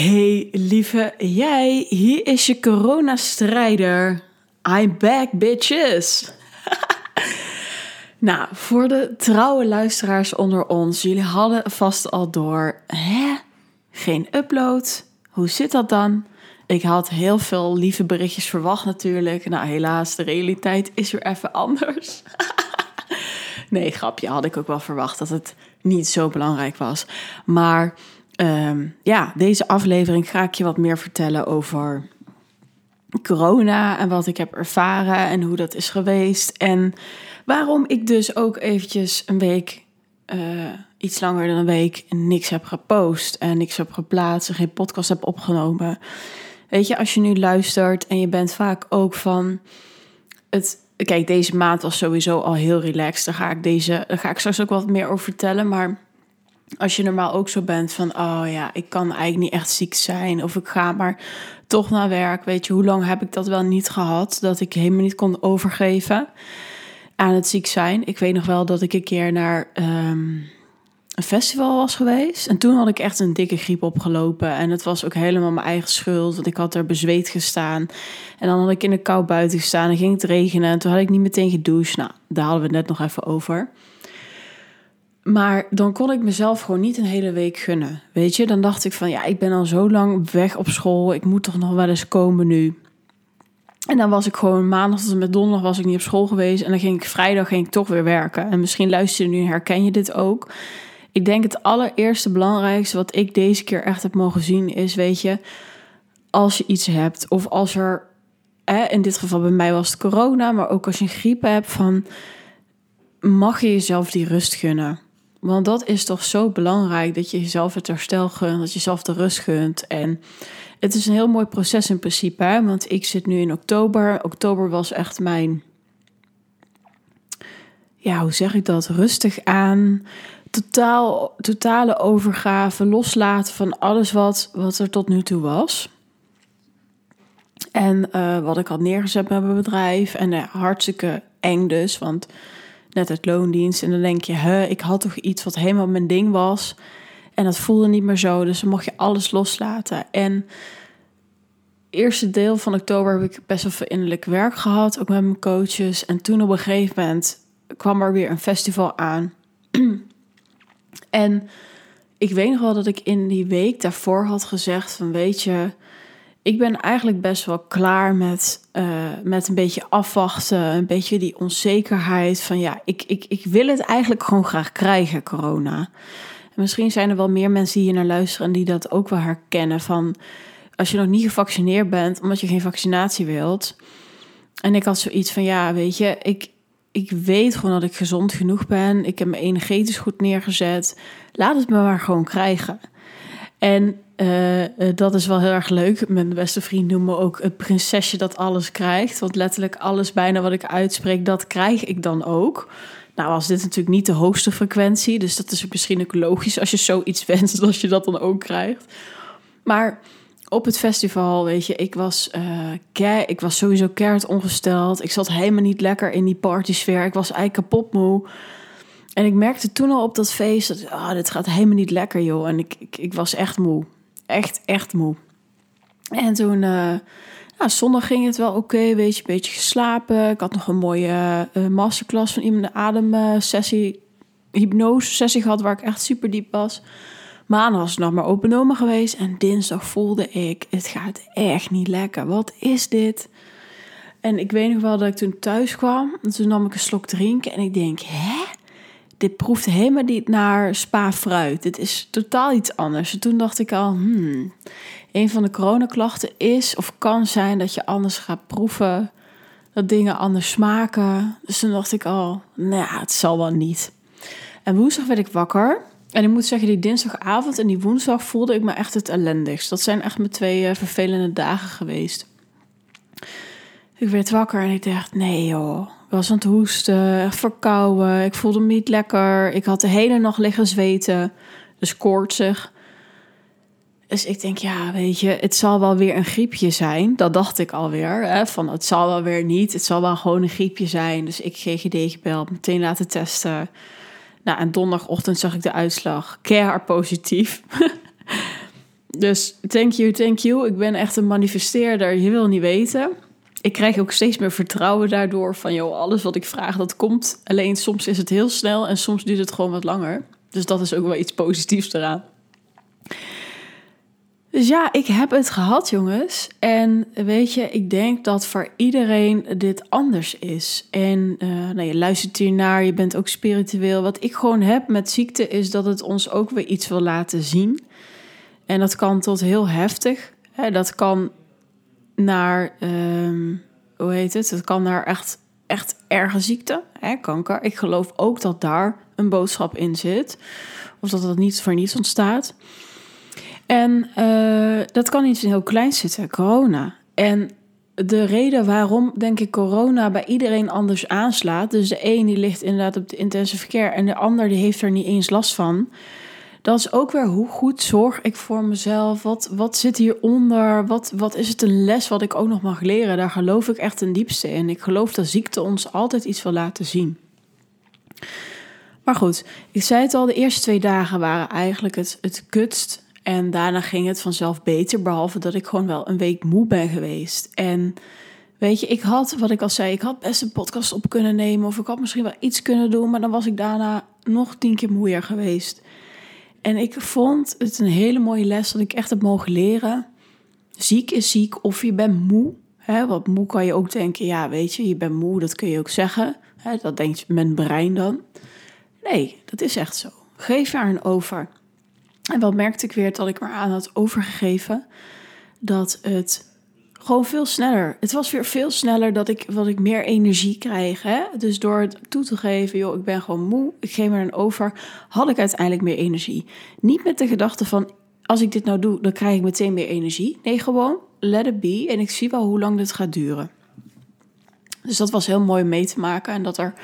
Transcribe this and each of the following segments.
Hey lieve jij, hier is je coronastrijder. I'm back bitches. nou, voor de trouwe luisteraars onder ons, jullie hadden vast al door. Hè? Geen upload? Hoe zit dat dan? Ik had heel veel lieve berichtjes verwacht natuurlijk. Nou helaas, de realiteit is weer even anders. nee, grapje, had ik ook wel verwacht dat het niet zo belangrijk was. Maar Ehm, ja, deze aflevering ga ik je wat meer vertellen over corona en wat ik heb ervaren en hoe dat is geweest. En waarom ik dus ook eventjes een week, uh, iets langer dan een week, niks heb gepost en niks heb geplaatst en geen podcast heb opgenomen. Weet je, als je nu luistert en je bent vaak ook van het. Kijk, deze maand was sowieso al heel relaxed. Daar ga ik, deze, ga ik straks ook wat meer over vertellen. Maar als je normaal ook zo bent van, oh ja, ik kan eigenlijk niet echt ziek zijn of ik ga maar toch naar werk. Weet je, hoe lang heb ik dat wel niet gehad dat ik helemaal niet kon overgeven aan het ziek zijn? Ik weet nog wel dat ik een keer naar ehm, een festival was geweest en toen had ik echt een dikke griep opgelopen en het was ook helemaal mijn eigen schuld, want ik had er bezweet gestaan en dan had ik in de kou buiten gestaan en ging het regenen en toen had ik niet meteen gedoucht. Nou, daar hadden we het net nog even over. Maar dan kon ik mezelf gewoon niet een hele week gunnen. Weet je, dan dacht ik van ja, ik ben al zo lang weg op school. Ik moet toch nog wel eens komen nu. En dan was ik gewoon maandag tot en met donderdag was ik niet op school geweest. En dan ging ik vrijdag ging ik toch weer werken. En misschien luister je nu, herken je dit ook. Ik denk het allereerste belangrijkste wat ik deze keer echt heb mogen zien is, weet je, als je iets hebt of als er, in dit geval bij mij was het corona, maar ook als je een griep hebt, van mag je jezelf die rust gunnen? Want dat is toch zo belangrijk dat je jezelf het herstel gunt, dat je jezelf de rust gunt. En het is een heel mooi proces in principe, want ik zit nu in oktober. Oktober was echt mijn, ja, hoe zeg ik dat? Rustig aan, totaal, totale overgave, loslaten van alles wat, wat er tot nu toe was. En uh, wat ik had neergezet met mijn bedrijf. En uh, hartstikke eng dus, want net het loondienst. En dan denk je, hè, ik had toch iets wat helemaal mijn ding was. En dat voelde niet meer zo. Dus dan mocht je alles loslaten. En eerste deel van oktober heb ik best wel veel innerlijk werk gehad. Ook met mijn coaches. En toen op een gegeven moment kwam er weer een festival aan. en ik weet nog wel dat ik in die week daarvoor had gezegd van weet je ik ben eigenlijk best wel klaar met, uh, met een beetje afwachten, een beetje die onzekerheid van ja, ik, ik, ik wil het eigenlijk gewoon graag krijgen, corona. En misschien zijn er wel meer mensen die hier naar luisteren en die dat ook wel herkennen van als je nog niet gevaccineerd bent omdat je geen vaccinatie wilt. En ik had zoiets van ja, weet je, ik, ik weet gewoon dat ik gezond genoeg ben. Ik heb mijn energetisch goed neergezet. Laat het me maar gewoon krijgen. En uh, dat is wel heel erg leuk. Mijn beste vriend noemt me ook het prinsesje dat alles krijgt. Want letterlijk alles bijna wat ik uitspreek, dat krijg ik dan ook. Nou was dit natuurlijk niet de hoogste frequentie. Dus dat is misschien ook logisch als je zoiets wenst, als je dat dan ook krijgt. Maar op het festival, weet je, ik was, uh, ik was sowieso keihard ongesteld. Ik zat helemaal niet lekker in die partysfeer. Ik was eigenlijk kapot moe. En ik merkte toen al op dat feest dat oh, dit gaat helemaal niet lekker, joh. En ik, ik was echt moe echt, echt moe. En toen, uh, zondag ging het wel oké, weet je, een beetje geslapen. Ik had nog een mooie uh, masterclass van iemand, een ademsessie, hypnose sessie gehad, waar ik echt super diep was. Maandag was het nog maar openomen geweest en dinsdag voelde ik, het gaat echt niet lekker. Wat is dit? En ik weet nog wel dat ik toen thuis kwam, en toen nam ik een slok drinken en ik denk, hè? Dit proeft helemaal niet naar spa fruit. Dit is totaal iets anders. En toen dacht ik al, hmm, een van de coronaklachten is of kan zijn dat je anders gaat proeven, dat dingen anders smaken. Dus toen dacht ik al, nou ja, het zal wel niet. En woensdag werd ik wakker. En ik moet zeggen, die dinsdagavond en die woensdag voelde ik me echt het ellendigst. Dat zijn echt mijn twee uh, vervelende dagen geweest. Ik werd wakker en ik dacht, nee joh, was aan het hoesten, verkouden. Ik voelde me niet lekker. Ik had de hele nacht liggen zweten. Dus koortsig. Dus ik denk, ja, weet je, het zal wel weer een griepje zijn. Dat dacht ik alweer. Hè? Van het zal wel weer niet. Het zal wel gewoon een griepje zijn. Dus ik GGD gebeld, meteen laten testen. Nou, en donderdagochtend zag ik de uitslag. Keihard positief. Dus thank you, thank you. Ik ben echt een manifesteerder. Je wil niet weten. Ik krijg ook steeds meer vertrouwen daardoor van, joh, alles wat ik vraag, dat komt. Alleen soms is het heel snel en soms duurt het gewoon wat langer. Dus dat is ook wel iets positiefs eraan. Dus ja, ik heb het gehad, jongens. En weet je, ik denk dat voor iedereen dit anders is. En uh, nou, je luistert hiernaar, je bent ook spiritueel. Wat ik gewoon heb met ziekte is dat het ons ook weer iets wil laten zien. En dat kan tot heel heftig. Hè, dat kan naar, um, hoe heet het? Het kan naar echt, echt erge ziekte, hè, kanker. Ik geloof ook dat daar een boodschap in zit. Of dat dat niet voor niets ontstaat. En uh, dat kan iets heel kleins zitten, corona. En de reden waarom, denk ik, corona bij iedereen anders aanslaat. Dus de een die ligt inderdaad op de intensive care en de ander die heeft er niet eens last van. Dat is ook weer hoe goed zorg ik voor mezelf? Wat, wat zit hieronder? Wat, wat is het een les wat ik ook nog mag leren? Daar geloof ik echt ten diepste in. Ik geloof dat ziekte ons altijd iets wil laten zien. Maar goed, ik zei het al, de eerste twee dagen waren eigenlijk het, het kutst. En daarna ging het vanzelf beter, behalve dat ik gewoon wel een week moe ben geweest. En weet je, ik had, wat ik al zei, ik had best een podcast op kunnen nemen. Of ik had misschien wel iets kunnen doen, maar dan was ik daarna nog tien keer moeier geweest. En ik vond het een hele mooie les dat ik echt heb mogen leren. Ziek is ziek of je bent moe. Hè, want moe kan je ook denken, ja weet je, je bent moe, dat kun je ook zeggen. Dat denkt mijn brein dan. Nee, dat is echt zo. Geef er een over. En wat merkte ik weer dat ik maar aan had overgegeven? Dat het gewoon veel sneller. Het was weer veel sneller dat ik, wat ik meer energie krijg. Hè? Dus door het toe te geven, joh, ik ben gewoon moe, ik geef er een over, had ik uiteindelijk meer energie. Niet met de gedachte van, als ik dit nou doe, dan krijg ik meteen meer energie. Nee, gewoon let it be en ik zie wel hoe lang dit gaat duren. Dus dat was heel mooi mee te maken en dat er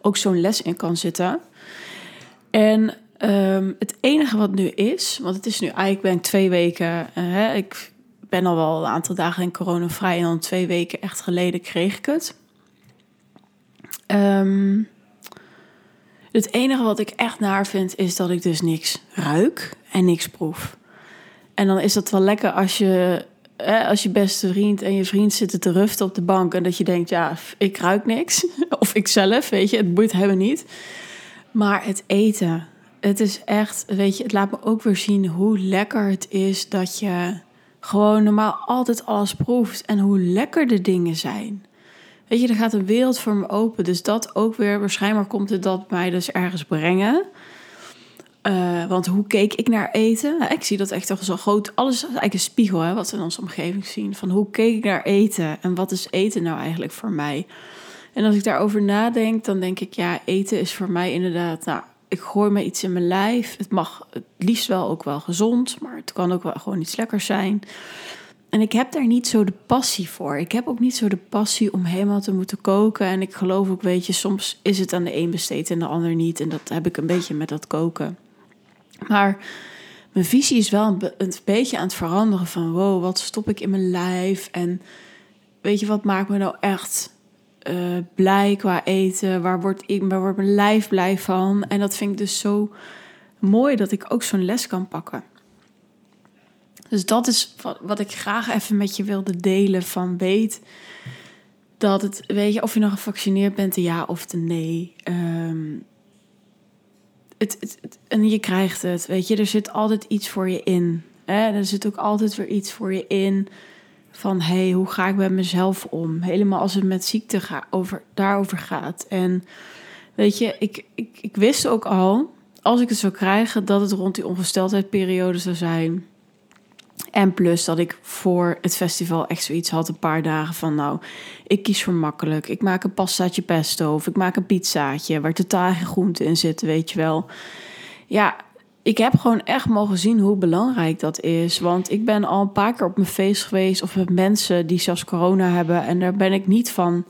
ook zo'n les in kan zitten. En um, het enige wat nu is, want het is nu eigenlijk ben ik twee weken, uh, hè, ik ben al wel een aantal dagen in corona vrij en dan twee weken echt geleden kreeg ik het. Um, het enige wat ik echt naar vind is dat ik dus niks ruik en niks proef. En dan is dat wel lekker als je, als je beste vriend en je vriend zitten te ruften op de bank en dat je denkt, ja, ik ruik niks. Of ik zelf, weet je, het boeit hebben niet. Maar het eten, het is echt, weet je, het laat me ook weer zien hoe lekker het is dat je gewoon normaal altijd alles proeft en hoe lekker de dingen zijn. Weet je, er gaat een wereld voor me open. Dus dat ook weer, waarschijnlijk komt het dat mij dus ergens brengen. Uh, want hoe keek ik naar eten? ik zie dat echt toch zo groot. Alles is eigenlijk een spiegel, hè, wat we in onze omgeving zien. Van hoe keek ik naar eten? En wat is eten nou eigenlijk voor mij? En als ik daarover nadenk, dan denk ik, ja, eten is voor mij inderdaad, nou, ik gooi me iets in mijn lijf. Het mag het liefst wel ook wel gezond, maar het kan ook wel gewoon iets lekkers zijn. En ik heb daar niet zo de passie voor. Ik heb ook niet zo de passie om helemaal te moeten koken. En ik geloof ook, weet je, soms is het aan de een besteed en de ander niet. En dat heb ik een beetje met dat koken. Maar mijn visie is wel een, beetje aan het veranderen van... wow, wat stop ik in mijn lijf? En weet je, wat maakt me nou echt uh, blij qua eten? Waar wordt, ik, waar wordt mijn lijf blij van? En dat vind ik dus zo mooi dat ik ook zo'n les kan pakken. Dus dat is wat, ik graag even met je wilde delen. Van weet dat het, weet je, of je nog gevaccineerd bent, ja of de nee. Um, het, het, en je krijgt het, weet je, er zit altijd iets voor je in. Hè? Er zit ook altijd weer iets voor je in van hey, hoe ga ik met mezelf om? Helemaal als het met ziekte over, daarover gaat. En weet je, ik, ik, ik wist ook al, als ik het zou krijgen, dat het rond die ongesteldheidperiode zou zijn. En plus dat ik voor het festival echt zoiets had, een paar dagen van nou, ik kies voor makkelijk. Ik maak een pastaatje pesto of ik maak een pizzaatje waar totaal geen groenten in zitten, weet je wel. Ja, ik heb gewoon echt mogen zien hoe belangrijk dat is. Want ik ben al een paar keer op mijn feest geweest of met mensen die zelfs corona hebben. En daar ben ik niet van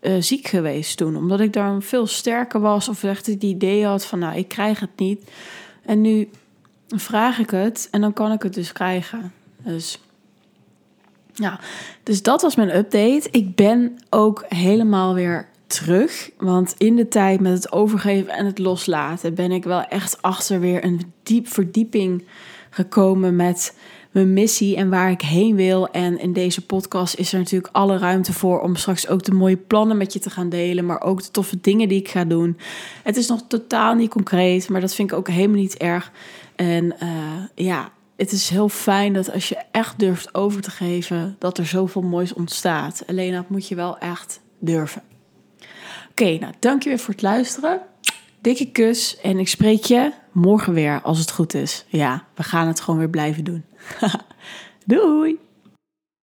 uh, ziek geweest toen. Omdat ik daar veel sterker was of echt het idee had van nou, ik krijg het niet. En nu vraag ik het en dan kan ik het dus krijgen. Dus ja, dus dat was mijn update. Ik ben ook helemaal weer terug. Want in de tijd met het overgeven en het loslaten ben ik wel echt achter weer een diep verdieping gekomen met mijn missie en waar ik heen wil. En in deze podcast is er natuurlijk alle ruimte voor om straks ook de mooie plannen met je te gaan delen, maar ook de toffe dingen die ik ga doen. Het is nog totaal niet concreet, maar dat vind ik ook helemaal niet erg. En uh, ja, het is heel fijn dat als je echt durft over te geven, dat er zoveel moois ontstaat. Alleen dat moet je wel echt durven. Oké, nou dank je weer voor het luisteren. Dikke kus en ik spreek je morgen weer als het goed is. Ja, we gaan het gewoon weer blijven doen. Doei!